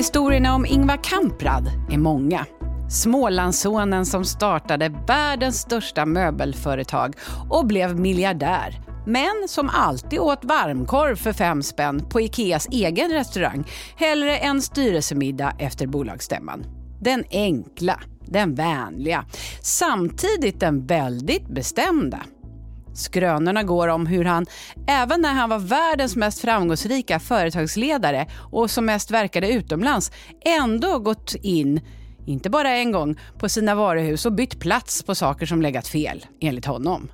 Historierna om Ingvar Kamprad är många. Smålandssonen som startade världens största möbelföretag och blev miljardär. Men som alltid åt varmkorv för fem spänn på Ikeas egen restaurang hellre än styrelsemiddag efter bolagsstämman. Den enkla, den vänliga, samtidigt den väldigt bestämda. Skrönorna går om hur han, även när han var världens mest framgångsrika företagsledare och som mest verkade utomlands, ändå gått in, inte bara en gång, på sina varuhus och bytt plats på saker som legat fel, enligt honom.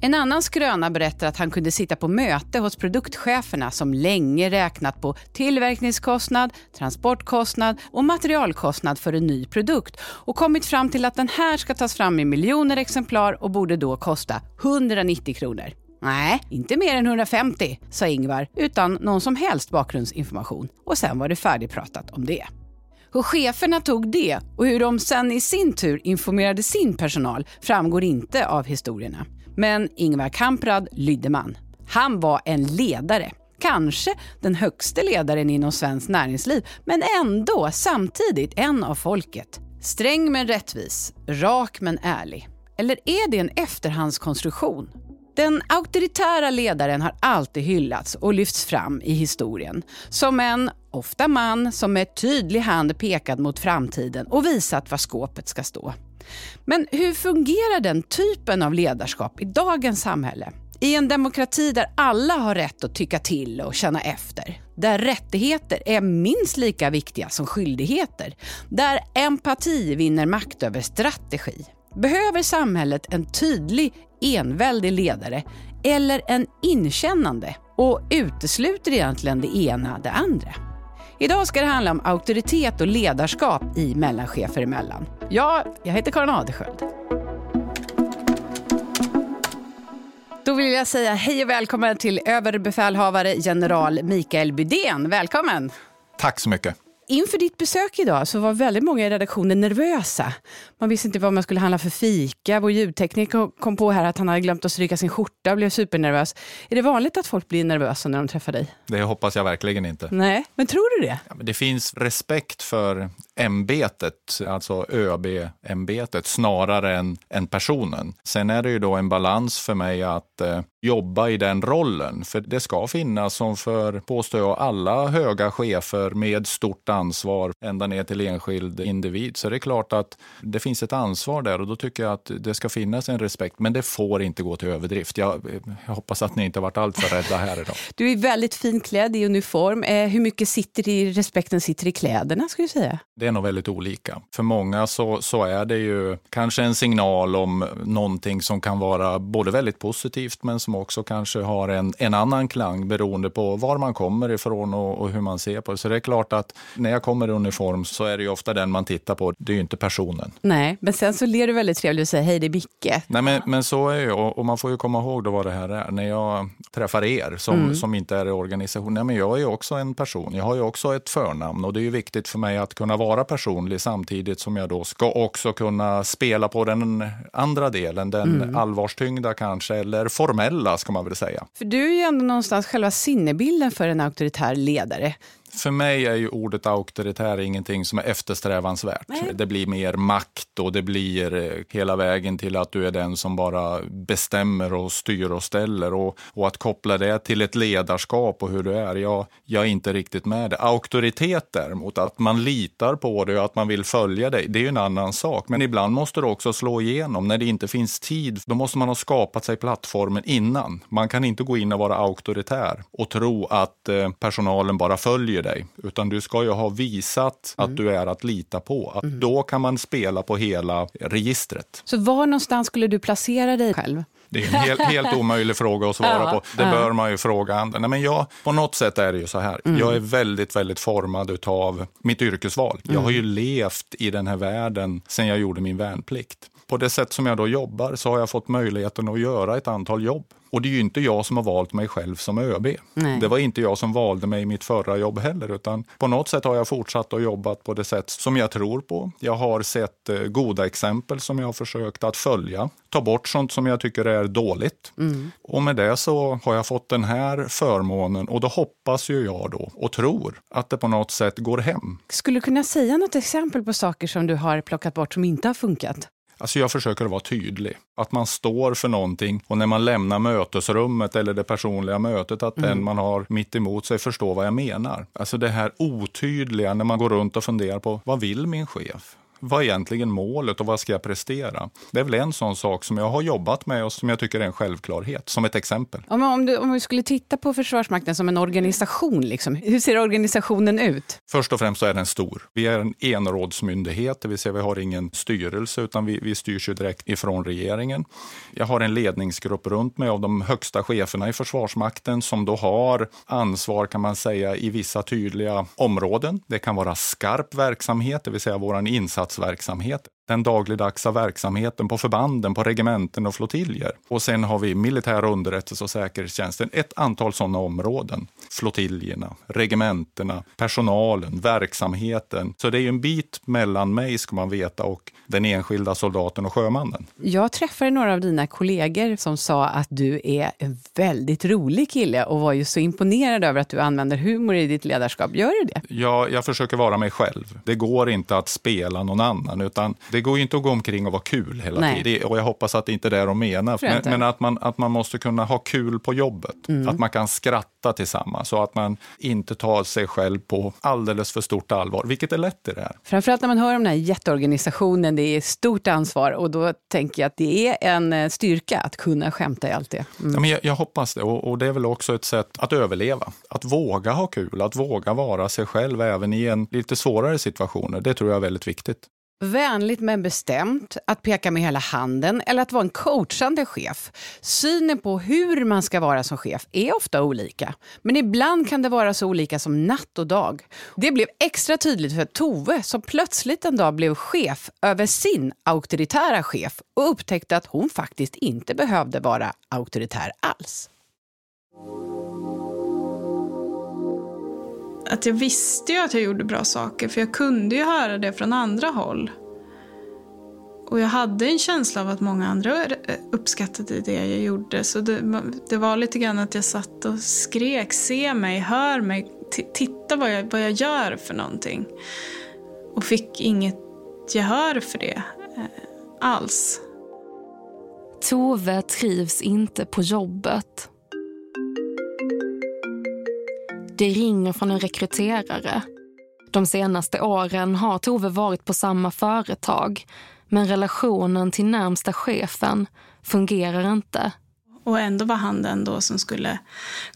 En annan skröna berättar att han kunde sitta på möte hos produktcheferna som länge räknat på tillverkningskostnad, transportkostnad och materialkostnad för en ny produkt och kommit fram till att den här ska tas fram i miljoner exemplar och borde då kosta 190 kronor. Nej, inte mer än 150, sa Ingvar utan någon som helst bakgrundsinformation. Och sen var det färdigpratat om det. Hur cheferna tog det och hur de sen i sin tur informerade sin personal framgår inte av historierna. Men Ingvar Kamprad lydde man. Han var en ledare. Kanske den högste ledaren inom svenskt näringsliv, men ändå samtidigt en av folket. Sträng men rättvis, rak men ärlig. Eller är det en efterhandskonstruktion? Den auktoritära ledaren har alltid hyllats och lyfts fram i historien som en, ofta man, som med tydlig hand pekat mot framtiden och visat var skåpet ska stå. Men hur fungerar den typen av ledarskap i dagens samhälle? I en demokrati där alla har rätt att tycka till och känna efter. Där rättigheter är minst lika viktiga som skyldigheter. Där empati vinner makt över strategi. Behöver samhället en tydlig, enväldig ledare eller en inkännande? Och utesluter egentligen det ena det andra? Idag ska det handla om auktoritet och ledarskap i mellanchefer emellan. Ja, jag heter Karin Adelsköld. Då vill jag säga hej och välkommen till överbefälhavare general Mikael Bydén. Välkommen! Tack så mycket. Inför ditt besök idag så var väldigt många i redaktionen nervösa. Man visste inte vad man skulle handla för fika. Vår ljudtekniker kom på här att han hade glömt att stryka sin skjorta och blev supernervös. Är det vanligt att folk blir nervösa när de träffar dig? Det hoppas jag verkligen inte. Nej, men tror du det? Ja, det finns respekt för ämbetet, alltså ÖB-ämbetet, snarare än, än personen. Sen är det ju då en balans för mig att eh, jobba i den rollen. För det ska finnas, som för, påstår jag, alla höga chefer med stort ansvar ända ner till enskild individ. Så det är klart att det finns ett ansvar där och då tycker jag att det ska finnas en respekt. Men det får inte gå till överdrift. Jag, jag hoppas att ni inte har varit alltför rädda här idag. Du är väldigt fint klädd i uniform. Eh, hur mycket sitter i respekten sitter i kläderna skulle du säga? Det är nog väldigt olika. För många så, så är det ju kanske en signal om någonting som kan vara både väldigt positivt men som också kanske har en, en annan klang beroende på var man kommer ifrån och, och, hur man ser på det. Så det är klart att när jag kommer i uniform så är det ju ofta den man tittar på. Det är ju inte personen. Nej, men sen så ler du väldigt trevligt och säger hej det är Micke. Nej, men, men så är det och, och man får ju komma ihåg då vad det här är. När jag träffar er som, mm. som inte är i organisationen, men jag är ju också en person. Jag har ju också ett förnamn och det är ju viktigt för mig att kunna vara personlig samtidigt som jag då ska också kunna spela på den andra delen, den mm. allvarstyngda kanske, eller formella ska man väl säga. För du är ju ändå någonstans själva sinnebilden för en auktoritär ledare. För mig är ju ordet auktoritär ingenting som är eftersträvansvärt. Nej. Det blir mer makt och det blir eh, hela vägen till att du är den som bara bestämmer och styr och ställer. Och, och att koppla det till ett ledarskap och hur du är, jag, jag är inte riktigt med det. Auktoritet däremot, att man litar på dig och att man vill följa dig, det är ju en annan sak. Men ibland måste det också slå igenom. När det inte finns tid, då måste man ha skapat sig plattformen innan. Man kan inte gå in och vara auktoritär och tro att eh, personalen bara följer följer dig, utan du ska ju ha visat mm. att du är att lita på. Att mm. Då kan man spela på hela registret. Så var någonstans skulle du placera dig själv? Det är en helt, helt omöjlig fråga att svara ja, på. Det ja. bör man ju fråga andra. Nej, men jag, på något sätt är det ju så här. Mm. Jag är väldigt, väldigt formad av mitt yrkesval. Jag har ju mm. levt i den här världen sedan jag gjorde min värnplikt. På det sätt som jag då jobbar så har jag fått möjligheten att göra ett antal jobb. Och det är ju inte jag som har valt mig själv som ÖB. Nej. Det var inte jag som valde mig i mitt förra jobb heller, utan på något sätt har jag fortsatt att jobba på det sätt som jag tror på. Jag har sett eh, goda exempel som jag har försökt att följa, ta bort sånt som jag tycker är dåligt. Mm. Och med det så har jag fått den här förmånen och då hoppas ju jag då och tror att det på något sätt går hem. Skulle du kunna säga något exempel på saker som du har plockat bort som inte har funkat? Alltså jag försöker vara tydlig. Att man står för någonting och när man lämnar mötesrummet eller det personliga mötet att mm. den man har mitt emot sig förstår vad jag menar. Alltså det här otydliga när man går runt och funderar på vad vill min chef? Vad är egentligen målet och vad ska jag prestera? Det är väl en sån sak som jag har jobbat med och som jag tycker är en självklarhet, som ett exempel. Om, om, du, om vi skulle titta på Försvarsmakten som en organisation, liksom, hur ser organisationen ut? Först och främst så är den stor. Vi är en enrådsmyndighet, det vill säga vi har ingen styrelse utan vi, vi styrs ju direkt ifrån regeringen. Jag har en ledningsgrupp runt mig av de högsta cheferna i Försvarsmakten som då har ansvar kan man säga i vissa tydliga områden. Det kan vara skarp verksamhet, det vill säga våran insats insatsverksamhet den dagligdagsa verksamheten på förbanden, på regementen och flottiljer. Och sen har vi militär underrättelse och säkerhetstjänsten, ett antal sådana områden. Flottiljerna, regementena, personalen, verksamheten. Så det är en bit mellan mig, ska man veta, och den enskilda soldaten och sjömannen. Jag träffade några av dina kollegor som sa att du är en väldigt rolig kille och var ju så imponerad över att du använder humor i ditt ledarskap. Gör du det? Ja, jag försöker vara mig själv. Det går inte att spela någon annan, utan det går ju inte att gå omkring och vara kul hela Nej. tiden. Och jag hoppas att det inte är det de menar. Men, men, att, man, att man måste kunna ha kul på jobbet. Mm. Att man kan skratta tillsammans och att man inte tar sig själv på alldeles för stort allvar, vilket är lätt i det här. Framförallt när man hör om den här jätteorganisationen, det är stort ansvar och då tänker jag att det är en eh, styrka att kunna skämta i allt det. Mm. Ja, men jag, jag, hoppas det och, och, det är väl också ett sätt att överleva. Att våga ha kul, att våga vara sig själv även i en lite svårare situationer. Det tror jag är väldigt viktigt. Vänligt men bestämt, att peka med hela handen eller att vara en coachande chef. Synen på hur man ska vara som chef är ofta olika. Men ibland kan det vara så olika som natt och dag. Det blev extra tydligt för Tove som plötsligt en dag blev chef över sin auktoritära chef och upptäckte att hon faktiskt inte behövde vara auktoritär alls. Att jag visste ju att jag gjorde bra saker för jag kunde ju höra det från andra håll. Och jag hade en känsla av att många andra uppskattade det jag gjorde. Så det, det var lite grann att jag satt och skrek, se mig, hör mig, titta vad jag, vad jag gör för någonting. Och fick inget gehör för det eh, alls. Tove trivs inte på jobbet. Det ringer från en rekryterare. De senaste åren har Tove varit på samma företag men relationen till närmsta chefen fungerar inte. Och ändå var han den då som skulle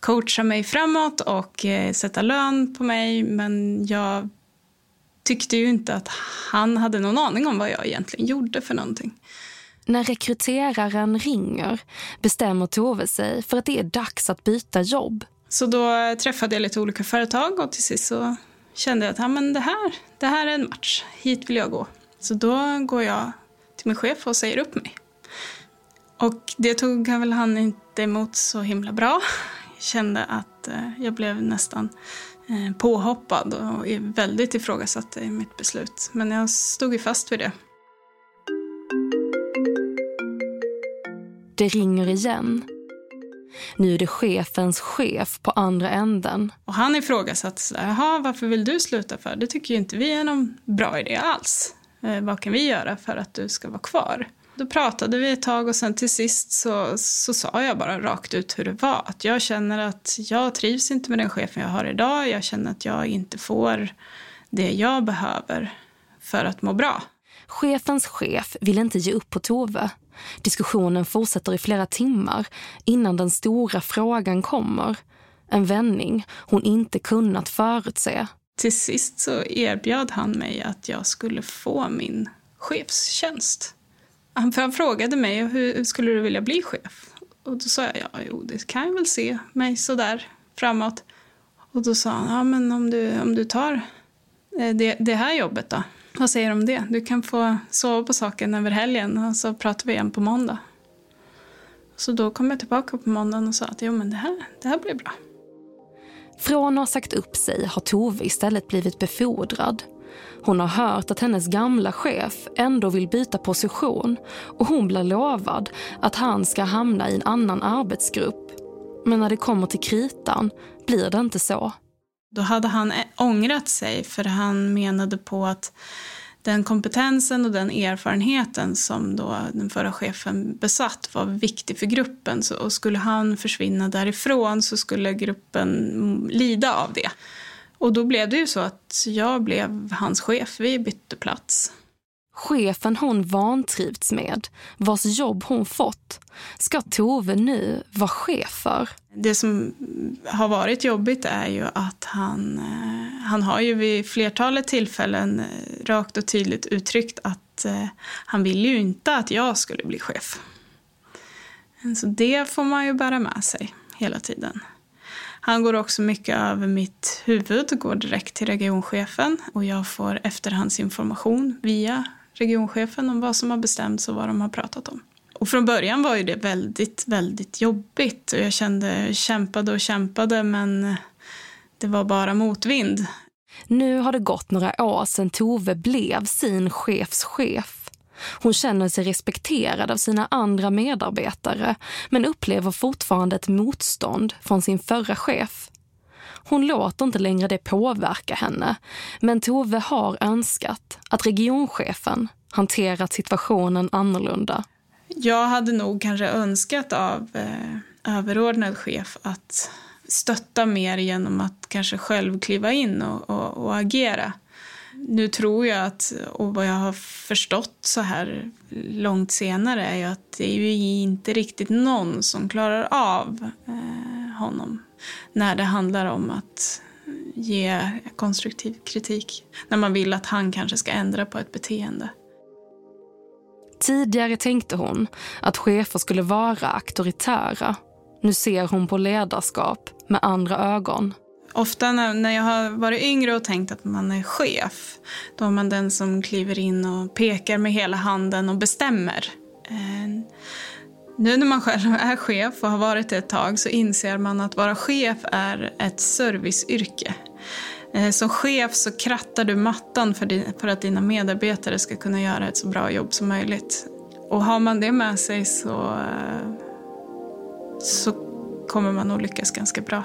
coacha mig framåt och eh, sätta lön på mig. Men jag tyckte ju inte att han hade någon aning om vad jag egentligen gjorde för någonting. När rekryteraren ringer bestämmer Tove sig för att det är dags att byta jobb. Så då träffade jag lite olika företag och till sist så kände jag att ja, men det, här, det här är en match, hit vill jag gå. Så då går jag till min chef och säger upp mig. Och det tog han väl han inte emot så himla bra. Jag kände att eh, jag blev nästan eh, påhoppad och väldigt ifrågasatt i mitt beslut. Men jag stod ju fast vid det. Det ringer igen. Nu är det chefens chef på andra änden. Och han jaha, varför vill du sluta för? Det tycker inte vi är någon bra idé alls. Eh, vad kan vi göra för att du ska vara kvar? Då pratade vi ett tag och sen till sist så, så sa jag bara rakt ut hur det var. Att jag känner att jag trivs inte med den chefen jag har idag. Jag känner att jag inte får det jag behöver för att må bra. Chefens chef vill inte ge upp på Tove. Diskussionen fortsätter i flera timmar innan den stora frågan kommer. En vändning hon inte kunnat förutse. Till sist så erbjöd han mig att jag skulle få min chefstjänst. Han, han frågade mig hur skulle du vilja bli chef. Och då sa jag, ja, jo, det kan jag väl se mig sådär framåt. Och då sa han, ja men om du, om du tar eh, det, det här jobbet då? Vad säger du om det? Du kan få sova på saken över helgen och så pratar vi igen på måndag. Så då kom jag tillbaka på måndagen och sa att jo men det här, det här blir bra. Från att ha sagt upp sig har Tove istället blivit befordrad. Hon har hört att hennes gamla chef ändå vill byta position och hon blir lovad att han ska hamna i en annan arbetsgrupp. Men när det kommer till kritan blir det inte så. Då hade han ångrat sig för han menade på att den kompetensen och den erfarenheten som då den förra chefen besatt var viktig för gruppen. Så, och skulle han försvinna därifrån så skulle gruppen lida av det. Och då blev det ju så att jag blev hans chef. Vi bytte plats. Chefen hon vantrivts med, vars jobb hon fått, ska Tove nu vara chef för. Det som har varit jobbigt är ju att han, eh, han har ju vid flertalet tillfällen eh, rakt och tydligt uttryckt att eh, han vill ju inte att jag skulle bli chef. Så det får man ju bära med sig hela tiden. Han går också mycket över mitt huvud, går direkt till regionchefen och jag får efterhandsinformation via regionchefen om vad som har bestämts och vad de har pratat om. Och från början var ju det väldigt, väldigt jobbigt och jag kände, kämpade och kämpade men det var bara motvind. Nu har det gått några år sedan Tove blev sin chefs chef. Hon känner sig respekterad av sina andra medarbetare men upplever fortfarande ett motstånd från sin förra chef. Hon låter inte längre det påverka henne men Tove har önskat att regionchefen hanterat situationen annorlunda. Jag hade nog kanske önskat av eh, överordnad chef att stötta mer genom att kanske själv kliva in och, och, och agera. Nu tror jag att, och vad jag har förstått så här långt senare, är ju att det är ju inte riktigt någon som klarar av eh, honom när det handlar om att ge konstruktiv kritik. När man vill att han kanske ska ändra på ett beteende. Tidigare tänkte hon att chefer skulle vara auktoritära. Nu ser hon på ledarskap med andra ögon. Ofta när, jag har varit yngre och tänkt att man är chef, då är man den som kliver in och pekar med hela handen och bestämmer. Nu när man själv är chef och har varit det ett tag så inser man att vara chef är ett serviceyrke. Eh, som chef så krattar du mattan för, att dina medarbetare ska kunna göra ett så bra jobb som möjligt. Och har man det med sig så, eh, så kommer man nog lyckas ganska bra.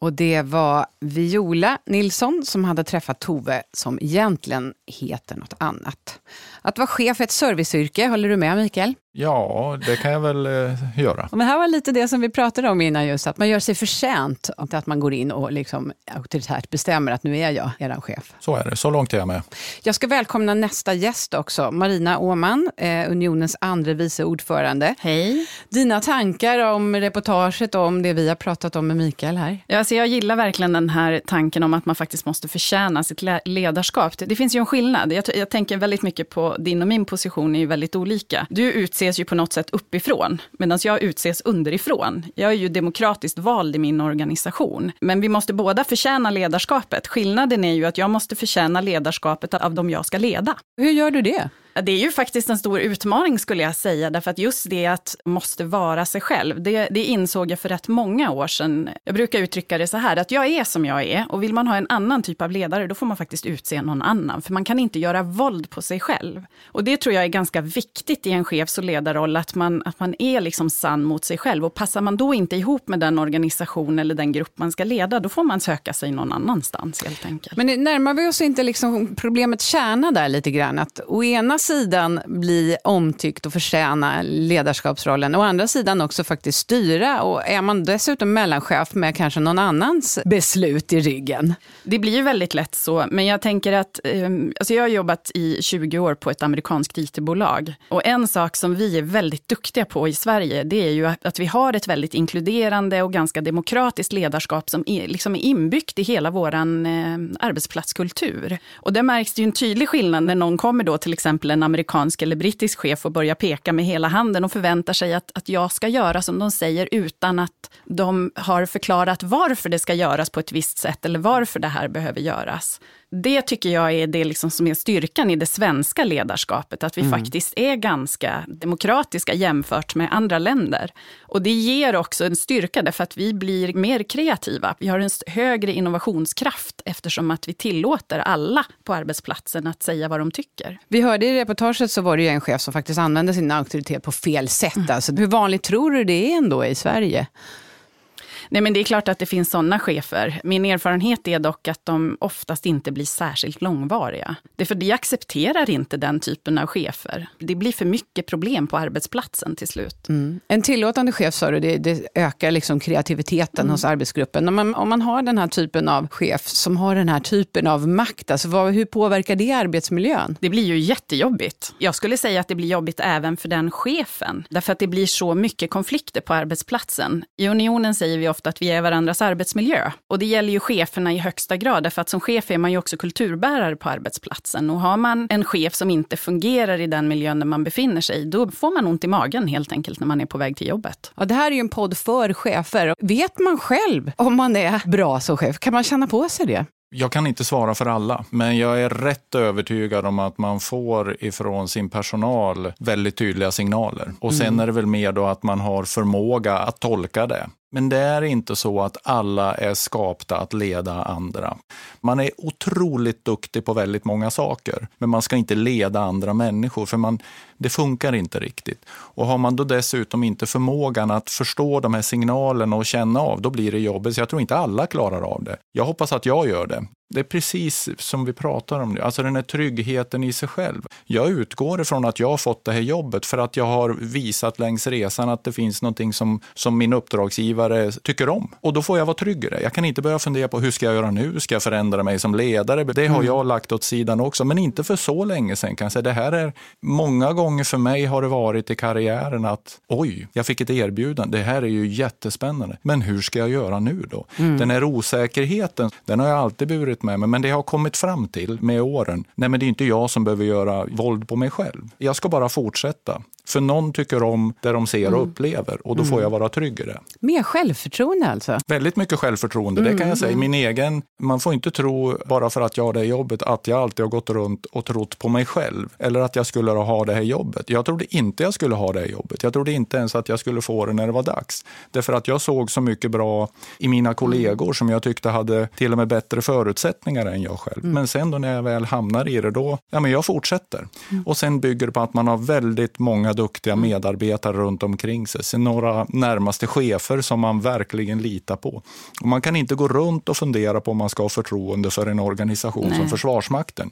Och det var Viola Nilsson som hade träffat Tove som egentligen heter något annat. Att vara chef är ett serviceyrke, håller du med Mikael? Ja, det kan jag väl eh, göra. Men här var lite det som vi pratade om innan, just att man gör sig förtjänt att man går in och liksom auktoritärt bestämmer att nu är jag er chef. Så är det, så långt är jag med. Jag ska välkomna nästa gäst också, Marina Åman, eh, Unionens andre vice ordförande. Hej. Dina tankar om reportaget och om det vi har pratat om med Mikael här? Ja, alltså jag gillar verkligen den här tanken om att man faktiskt måste förtjäna sitt ledarskap. Det finns ju en skillnad. Jag, jag tänker väldigt mycket på din och min position är ju väldigt olika. Du utses ju på något sätt uppifrån, medan jag utses underifrån. Jag är ju demokratiskt vald i min organisation. Men vi måste båda förtjäna ledarskapet. Skillnaden är ju att jag måste förtjäna ledarskapet av de jag ska leda. Hur gör du det? Det är ju faktiskt en stor utmaning skulle jag säga, därför att just det att måste vara sig själv, det, det insåg jag för rätt många år sedan. Jag brukar uttrycka det så här, att jag är som jag är och vill man ha en annan typ av ledare, då får man faktiskt utse någon annan, för man kan inte göra våld på sig själv. Och det tror jag är ganska viktigt i en chefs och ledarroll, att man, att man är liksom sann mot sig själv. Och passar man då inte ihop med den organisation eller den grupp man ska leda, då får man söka sig någon annanstans helt enkelt. Men närmar vi oss inte liksom problemet kärna där lite grann? Att å ena sidan bli omtyckt och förtjäna ledarskapsrollen. Å andra sidan också faktiskt styra. Och är man dessutom mellanchef med kanske någon annans beslut i ryggen? Det blir ju väldigt lätt så. Men jag tänker att, ehm, alltså jag har jobbat i 20 år på ett amerikanskt IT-bolag. Och en sak som vi är väldigt duktiga på i Sverige, det är ju att, vi har ett väldigt inkluderande och ganska demokratiskt ledarskap som är, liksom är inbyggt i hela vår ehm, arbetsplatskultur. Och det märks det ju en tydlig skillnad när någon kommer då till exempel en amerikansk eller brittisk chef och börjar peka med hela handen och förväntar sig att, att jag ska göra som de säger utan att de har förklarat varför det ska göras på ett visst sätt eller varför det här behöver göras. Det tycker jag är det liksom som är styrkan i det svenska ledarskapet, att vi mm. faktiskt är ganska demokratiska jämfört med andra länder. Och det ger också en styrka därför att vi blir mer kreativa. Vi har en högre innovationskraft eftersom att vi tillåter alla på arbetsplatsen att säga vad de tycker. Vi hörde i reportaget så var det ju en chef som faktiskt använde sin auktoritet på fel sätt. Mm. Alltså, hur vanligt tror du det är ändå i Sverige? Nej, men det är klart att det finns sådana chefer. Min erfarenhet är dock att de oftast inte blir särskilt långvariga. Det är för de accepterar inte den typen av chefer. Det blir för mycket problem på arbetsplatsen till slut. Mm. En tillåtande chef sa du, det, det ökar liksom kreativiteten mm. hos arbetsgruppen. Om man, om man har den här typen av chef som har den här typen av makt, alltså vad, hur påverkar det arbetsmiljön? Det blir ju jättejobbigt. Jag skulle säga att det blir jobbigt även för den chefen. Därför att det blir så mycket konflikter på arbetsplatsen. I Unionen säger vi ofta att vi är varandras arbetsmiljö. Och det gäller ju cheferna i högsta grad, därför att som chef är man ju också kulturbärare på arbetsplatsen. Och har man en chef som inte fungerar i den miljön där man befinner sig, då får man ont i magen helt enkelt när man är på väg till jobbet. Ja, det här är ju en podd för chefer. Vet man själv om man är bra som chef? Kan man känna på sig det? Jag kan inte svara för alla, men jag är rätt övertygad om att man får ifrån sin personal väldigt tydliga signaler. Och sen mm. är det väl mer då att man har förmåga att tolka det. Men det är inte så att alla är skapta att leda andra. Man är otroligt duktig på väldigt många saker, men man ska inte leda andra människor, för man, det funkar inte riktigt. Och har man då dessutom inte förmågan att förstå de här signalerna och känna av, då blir det jobbigt. Så jag tror inte alla klarar av det. Jag hoppas att jag gör det. Det är precis som vi pratar om nu, alltså den här tryggheten i sig själv. Jag utgår ifrån att jag har fått det här jobbet för att jag har visat längs resan att det finns någonting som, som min uppdragsgivare tycker om. Och då får jag vara trygg i det. Jag kan inte börja fundera på hur ska jag göra nu? Ska jag förändra mig som ledare? Det har mm. jag lagt åt sidan också, men inte för så länge sedan kan jag säga. Det här är, många gånger för mig har det varit i karriären att oj, jag fick ett erbjudande. Det här är ju jättespännande. Men hur ska jag göra nu då? Mm. Den här osäkerheten, den har jag alltid burit varit med mig, men det jag har kommit fram till med åren, nej men det är inte jag som behöver göra våld på mig själv. Jag ska bara fortsätta. För någon tycker om det de ser och mm. upplever och då får mm. jag vara trygg i det. Mer självförtroende alltså? Väldigt mycket självförtroende, det kan jag säga. Mm, Min egen, man får inte tro bara för att jag har det jobbet att jag alltid har gått runt och trott på mig själv. Eller att jag skulle ha det här jobbet. Jag trodde inte jag skulle ha det här jobbet. Jag trodde inte ens att jag skulle få det när det var dags. Därför att jag såg så mycket bra i mina kollegor som jag tyckte hade till och med bättre förutsättningar än jag själv. Men sen då när jag väl hamnar i det, då, ja men jag fortsätter. Och sen bygger det på att man har väldigt många duktiga mm. medarbetare runt omkring sig. Några närmaste chefer som man verkligen litar på. Och man kan inte gå runt och fundera på om man ska ha förtroende för en organisation Nej. som Försvarsmakten.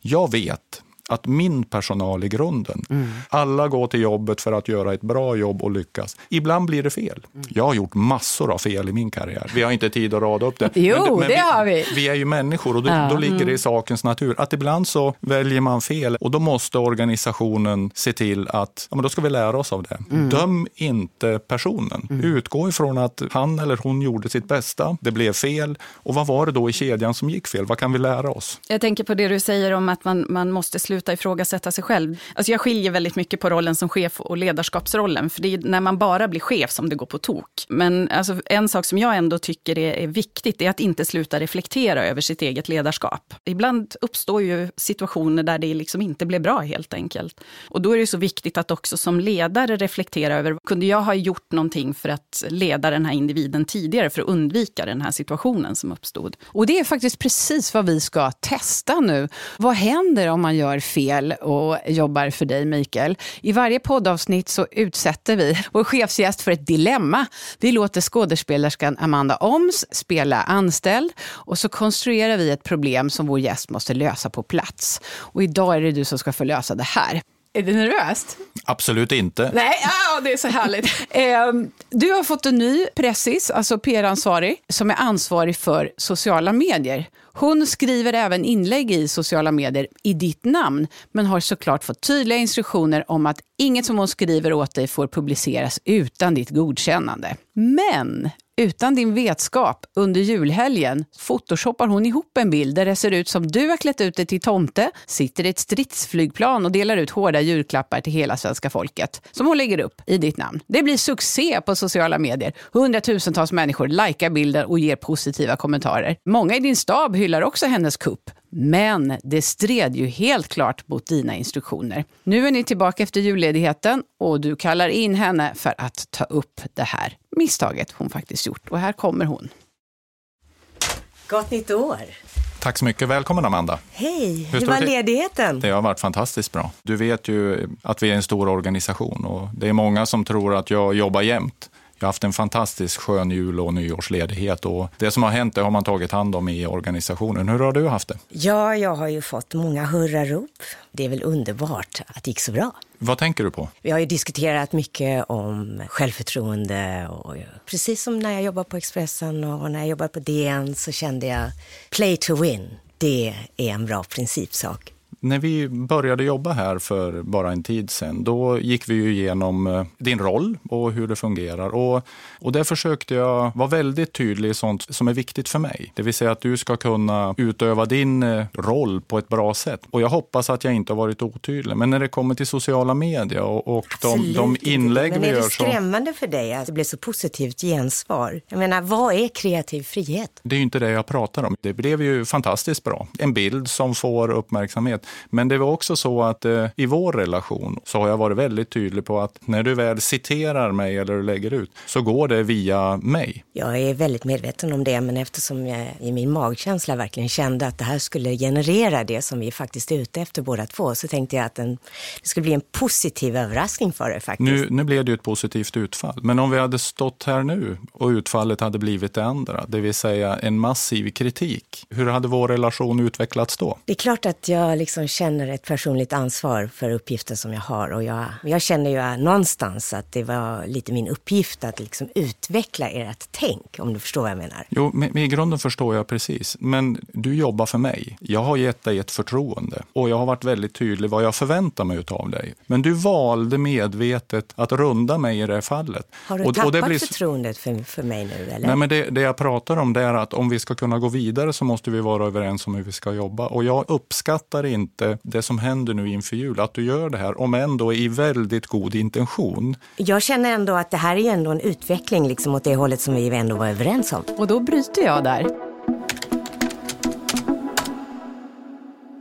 Jag vet att min personal är grunden. Mm. Alla går till jobbet för att göra ett bra jobb och lyckas. Ibland blir det fel. Mm. Jag har gjort massor av fel i min karriär. Vi har inte tid att rada upp det. Jo, men, men det vi, har vi. Vi är ju människor och då, ja. då ligger det i mm. sakens natur att ibland så väljer man fel och då måste organisationen se till att ja, men då ska vi lära oss av det. Mm. Döm inte personen. Mm. Utgå ifrån att han eller hon gjorde sitt bästa, det blev fel och vad var det då i kedjan som gick fel? Vad kan vi lära oss? Jag tänker på det du säger om att man, man måste sluta sluta ifrågasätta sig själv. Alltså jag skiljer väldigt mycket på rollen som chef och ledarskapsrollen, för det är när man bara blir chef som det går på tok. Men alltså en sak som jag ändå tycker är, är viktigt, är att inte sluta reflektera över sitt eget ledarskap. Ibland uppstår ju situationer där det liksom inte blir bra helt enkelt. Och då är det så viktigt att också som ledare reflektera över, kunde jag ha gjort någonting för att leda den här individen tidigare, för att undvika den här situationen som uppstod? Och det är faktiskt precis vad vi ska testa nu. Vad händer om man gör fel och jobbar för dig, Mikael. I varje poddavsnitt så utsätter vi vår chefsgäst för ett dilemma. Vi låter skådespelerskan Amanda Oms spela anställd och så konstruerar vi ett problem som vår gäst måste lösa på plats. Och idag är det du som ska få lösa det här. Är du nervöst? Absolut inte. Nej, ja, det är så härligt. Ehm, du har fått en ny pressis, alltså PR-ansvarig, som är ansvarig för sociala medier. Hon skriver även inlägg i sociala medier i ditt namn, men har såklart fått tydliga instruktioner om att inget som hon skriver åt dig får publiceras utan ditt godkännande. Men utan din vetskap under julhelgen photoshoppar hon ihop en bild där det ser ut som du har klätt ut dig till tomte, sitter i ett stridsflygplan och delar ut hårda julklappar till hela svenska folket, som hon lägger upp i ditt namn. Det blir succé på sociala medier. Hundratusentals människor likar bilden och ger positiva kommentarer. Många i din stab hyllar också hennes kupp men det stred ju helt klart mot dina instruktioner. Nu är ni tillbaka efter julledigheten och du kallar in henne för att ta upp det här misstaget hon faktiskt gjort. Och här kommer hon. Gott nytt år! Tack så mycket. Välkommen Amanda. Hej! Hur, Hur var ledigheten? Det har varit fantastiskt bra. Du vet ju att vi är en stor organisation och det är många som tror att jag jobbar jämt. Jag har haft en fantastisk skön jul och nyårsledighet och det som har hänt det har man tagit hand om i organisationen. Hur har du haft det? Ja, jag har ju fått många hurrarop. Det är väl underbart att det gick så bra. Vad tänker du på? Vi har ju diskuterat mycket om självförtroende och precis som när jag jobbade på Expressen och när jag jobbade på DN så kände jag play to win. Det är en bra principsak när vi började jobba här för bara en tid sedan, då gick vi ju igenom eh, din roll och hur det fungerar. Och, och där försökte jag vara väldigt tydlig i sånt som är viktigt för mig. Det vill säga att du ska kunna utöva din eh, roll på ett bra sätt. Och jag hoppas att jag inte har varit otydlig. Men när det kommer till sociala medier och, och de, de inlägg vi gör. Men är det skrämmande så... för dig att det blir så positivt gensvar? Jag menar, vad är kreativ frihet? Det är ju inte det jag pratar om. Det blev ju fantastiskt bra. En bild som får uppmärksamhet. Men det var också så att eh, i vår relation så har jag varit väldigt tydlig på att när du väl citerar mig eller lägger ut så går det via mig. Jag är väldigt medveten om det, men eftersom jag i min magkänsla verkligen kände att det här skulle generera det som vi faktiskt är ute efter båda två, så tänkte jag att en, det skulle bli en positiv överraskning för er faktiskt. Nu, nu blev det ju ett positivt utfall, men om vi hade stått här nu och utfallet hade blivit det andra, det vill säga en massiv kritik, hur hade vår relation utvecklats då? Det är klart att jag liksom känner ett personligt ansvar för uppgiften som jag har och jag, jag känner ju någonstans att det var lite min uppgift att liksom utveckla ert tänk, om du förstår vad jag menar. Jo, men i grunden förstår jag precis. Men du jobbar för mig. Jag har gett dig ett förtroende och jag har varit väldigt tydlig vad jag förväntar mig av dig. Men du valde medvetet att runda mig i det här fallet. Har du och, tappat och det blir... förtroendet för, för mig nu? Eller? Nej, men det, det jag pratar om det är att om vi ska kunna gå vidare så måste vi vara överens om hur vi ska jobba. Och jag uppskattar inte inte det som händer nu inför jul, att du gör det här, om ändå i väldigt god intention. Jag känner ändå att det här är ändå en utveckling liksom åt det hållet som vi ändå var överens om. Och då bryter jag där.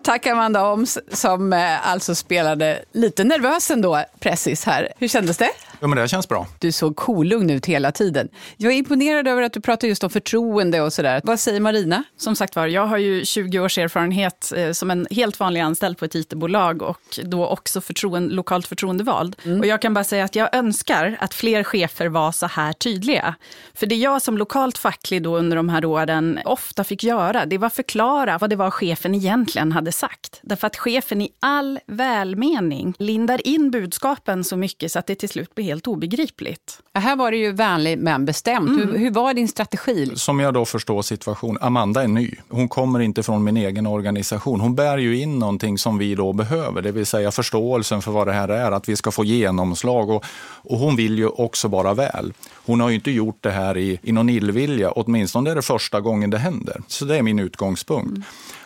Tack Amanda Oms som eh, alltså spelade lite nervös ändå, Pressis här. Hur kändes det? Ja, men det känns bra. Du såg kolugn ut hela tiden. Jag är imponerad över att du pratar just om förtroende och sådär. Vad säger Marina? Som sagt var, jag har ju 20 års erfarenhet eh, som en helt vanlig anställd på ett IT-bolag och då också förtroende, lokalt förtroendevald. Mm. Och jag kan bara säga att jag önskar att fler chefer var så här tydliga. För det jag som lokalt facklig då under de här åren ofta fick göra, det var förklara vad det var chefen egentligen hade sagt. Därför att chefen i all välmening lindar in budskapen så mycket så att det till slut blir helt obegripligt. Här var det ju vänlig men bestämt. Mm. Hur, hur, var din strategi? Som jag då förstår situationen, Amanda är ny. Hon kommer inte från min egen organisation. Hon bär ju in någonting som vi då behöver, det vill säga förståelsen för vad det här är, att vi ska få genomslag. Och, och hon vill ju också bara väl. Hon har ju inte gjort det här i, i någon illvilja, åtminstone är det första gången det händer. Så det är min utgångspunkt. Mm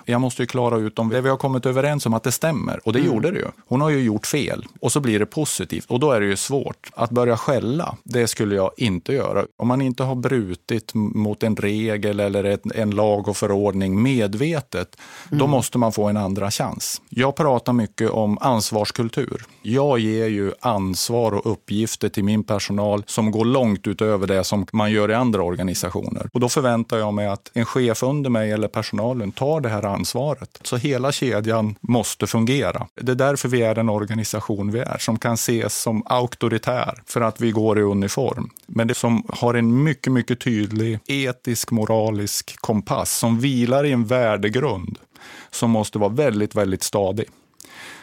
jag måste ju klara ut om det vi har kommit överens om att det stämmer. Och det mm. gjorde det ju. Hon har ju gjort fel och så blir det positivt. Och då är det ju svårt. Att börja skälla, det skulle jag inte göra. Om man inte har brutit mot en regel eller ett, en lag och förordning medvetet, mm. då måste man få en andra chans. Jag pratar mycket om ansvarskultur. Jag ger ju ansvar och uppgifter till min personal som går långt utöver det som man gör i andra organisationer. Och då förväntar jag mig att en chef under mig eller personalen tar det här ansvaret. Så hela kedjan måste fungera. Det är därför vi är den organisation vi är, som kan ses som auktoritär för att vi går i uniform. Men det som har en mycket, mycket tydlig etisk, moralisk kompass som vilar i en värdegrund som måste vara väldigt, väldigt stadig.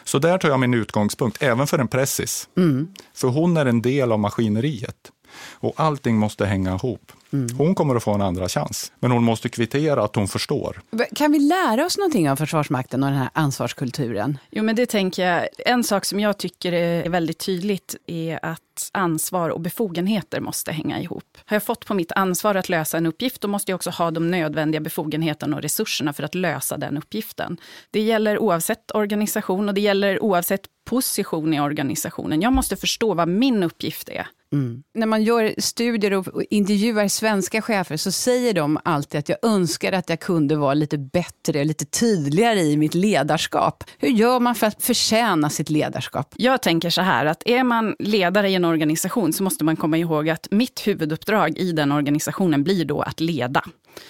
Så där tar jag min utgångspunkt, även för en pressis. Mm. För hon är en del av maskineriet. Och allting måste hänga ihop. Mm. Hon kommer att få en andra chans, men hon måste kvittera att hon förstår. Kan vi lära oss någonting av Försvarsmakten och den här ansvarskulturen? Jo, men det tänker jag. En sak som jag tycker är väldigt tydligt är att ansvar och befogenheter måste hänga ihop. Har jag fått på mitt ansvar att lösa en uppgift, då måste jag också ha de nödvändiga befogenheterna och resurserna för att lösa den uppgiften. Det gäller oavsett organisation och det gäller oavsett position i organisationen. Jag måste förstå vad min uppgift är. Mm. När man gör studier och intervjuar svenska chefer så säger de alltid att jag önskar att jag kunde vara lite bättre, lite tydligare i mitt ledarskap. Hur gör man för att förtjäna sitt ledarskap? Jag tänker så här att är man ledare i en organisation så måste man komma ihåg att mitt huvuduppdrag i den organisationen blir då att leda.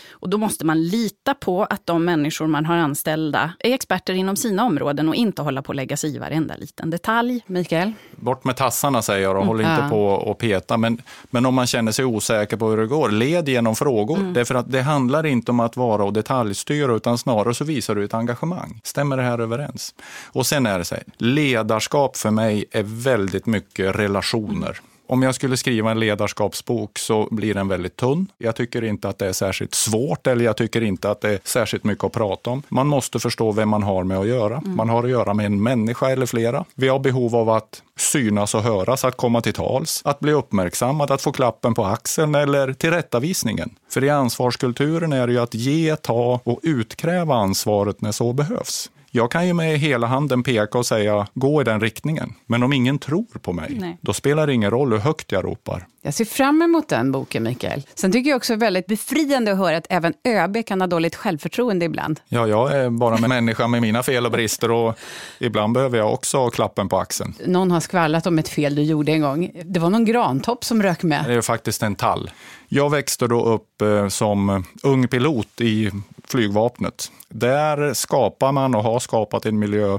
Och då måste man lita på att de människor man har anställda är experter inom sina områden och inte hålla på att lägga sig i varenda liten detalj. Mikael? Bort med tassarna säger jag och mm. håll inte på och peta. Men, men om man känner sig osäker på hur det går, led genom frågor. Mm. Därför att det handlar inte om att vara och detaljstyra, utan snarare så visar du ett engagemang. Stämmer det här överens? Och sen är det så här, ledarskap för mig är väldigt mycket relationer. Mm. Om jag skulle skriva en ledarskapsbok så blir den väldigt tunn. Jag tycker inte att det är särskilt svårt eller jag tycker inte att det är särskilt mycket att prata om. Man måste förstå vem man har med att göra. Mm. Man har att göra med en människa eller flera. Vi har behov av att synas och höras, att komma till tals, att bli uppmärksammad, att få klappen på axeln eller tillrättavisningen. För i ansvarskulturen är det ju att ge, ta och utkräva ansvaret när så behövs. Jag kan ju med hela handen peka och säga gå i den riktningen. Men om ingen tror på mig, Nej. då spelar det ingen roll hur högt jag ropar. Jag ser fram emot den boken, Mikael. Sen tycker jag också det är väldigt befriande att höra att även ÖB kan ha dåligt självförtroende ibland. Ja, jag är bara en människa med mina fel och brister och ibland behöver jag också klappen på axeln. Någon har skvallrat om ett fel du gjorde en gång. Det var någon grantopp som rök med. Det är faktiskt en tall. Jag växte då upp eh, som ung pilot i flygvapnet. Där skapar man och har skapat en miljö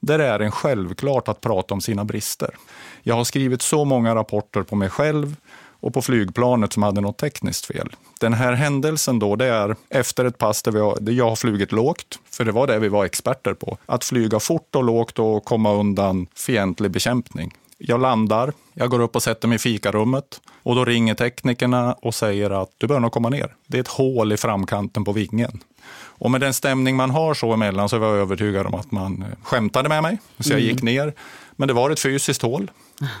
där det är en självklart att prata om sina brister. Jag har skrivit så många rapporter på mig själv och på flygplanet som hade något tekniskt fel. Den här händelsen då, det är efter ett pass där, vi har, där jag har flugit lågt, för det var det vi var experter på. Att flyga fort och lågt och komma undan fientlig bekämpning. Jag landar, jag går upp och sätter mig i fikarummet och då ringer teknikerna och säger att du bör nog komma ner. Det är ett hål i framkanten på vingen. Och med den stämning man har så emellan så var jag övertygad om att man skämtade med mig. Så jag gick mm. ner. Men det var ett fysiskt hål.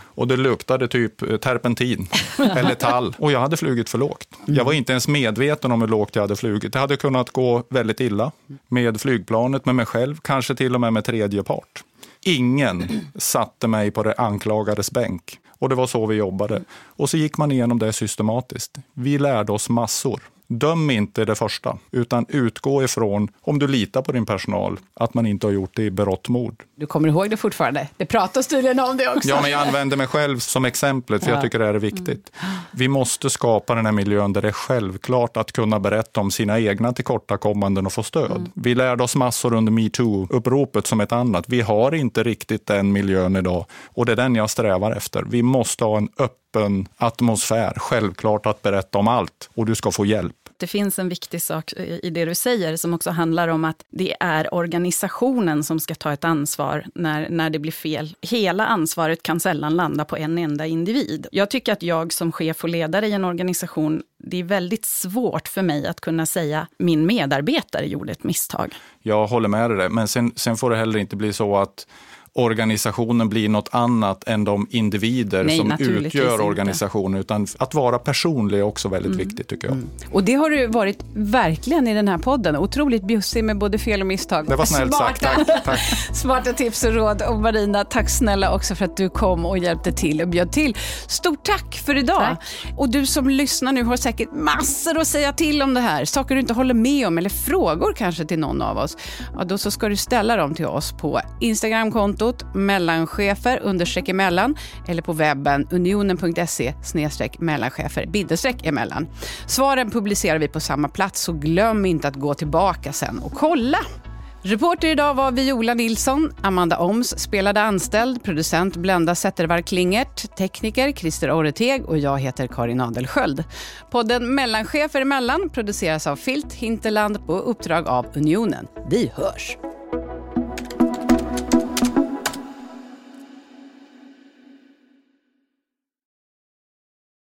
Och det luktade typ terpentin eller tall. Och jag hade flugit för lågt. Jag var inte ens medveten om hur lågt jag hade flugit. Det hade kunnat gå väldigt illa med flygplanet, med mig själv, kanske till och med med tredje part. Ingen satte mig på det anklagades bänk. Och det var så vi jobbade. Och så gick man igenom det systematiskt. Vi lärde oss massor. Döm inte det första, utan utgå ifrån, om du litar på din personal, att man inte har gjort det i berått mod. Du kommer ihåg det fortfarande? Det pratas tydligen om det också. Ja, men jag använder mig själv som exemplet, för ja. jag tycker det här är viktigt. Vi måste skapa den här miljön där det är självklart att kunna berätta om sina egna tillkortakommanden och få stöd. Mm. Vi lärde oss massor under metoo-uppropet som ett annat. Vi har inte riktigt den miljön idag och det är den jag strävar efter. Vi måste ha en öppen atmosfär, självklart att berätta om allt och du ska få hjälp det finns en viktig sak i det du säger som också handlar om att det är organisationen som ska ta ett ansvar när, när det blir fel. Hela ansvaret kan sällan landa på en enda individ. Jag tycker att jag som chef och ledare i en organisation, det är väldigt svårt för mig att kunna säga min medarbetare gjorde ett misstag. Jag håller med dig, men sen, sen får det heller inte bli så att organisationen blir något annat än de individer Nej, som utgör organisationen. Utan att vara personlig är också väldigt mm. viktigt tycker jag. Mm. Och det har du varit verkligen i den här podden. Otroligt bjussig med både fel och misstag. Det var snällt sagt. Tack, tack. Smarta tips och råd. Och Marina, tack snälla också för att du kom och hjälpte till och bjöd till. Stort tack för idag. Tack. Och du som lyssnar nu har säkert massor att säga till om det här. Saker du inte håller med om eller frågor kanske till någon av oss. Ja, då så ska du ställa dem till oss på Instagramkonto kontot mellanchefer understreck emellan eller på webben unionen.se snedstreck mellanchefer bindestreck emellan. Svaren publicerar vi på samma plats så glöm inte att gå tillbaka sen och kolla. Reporter idag var Viola Nilsson, Amanda Oms spelade anställd, producent Blenda Zettervall Klingert, tekniker Christer Orreteg och jag heter Karin Adelsköld. Podden Mellanchefer emellan produceras av Filt Hinterland på uppdrag av Unionen. Vi hörs!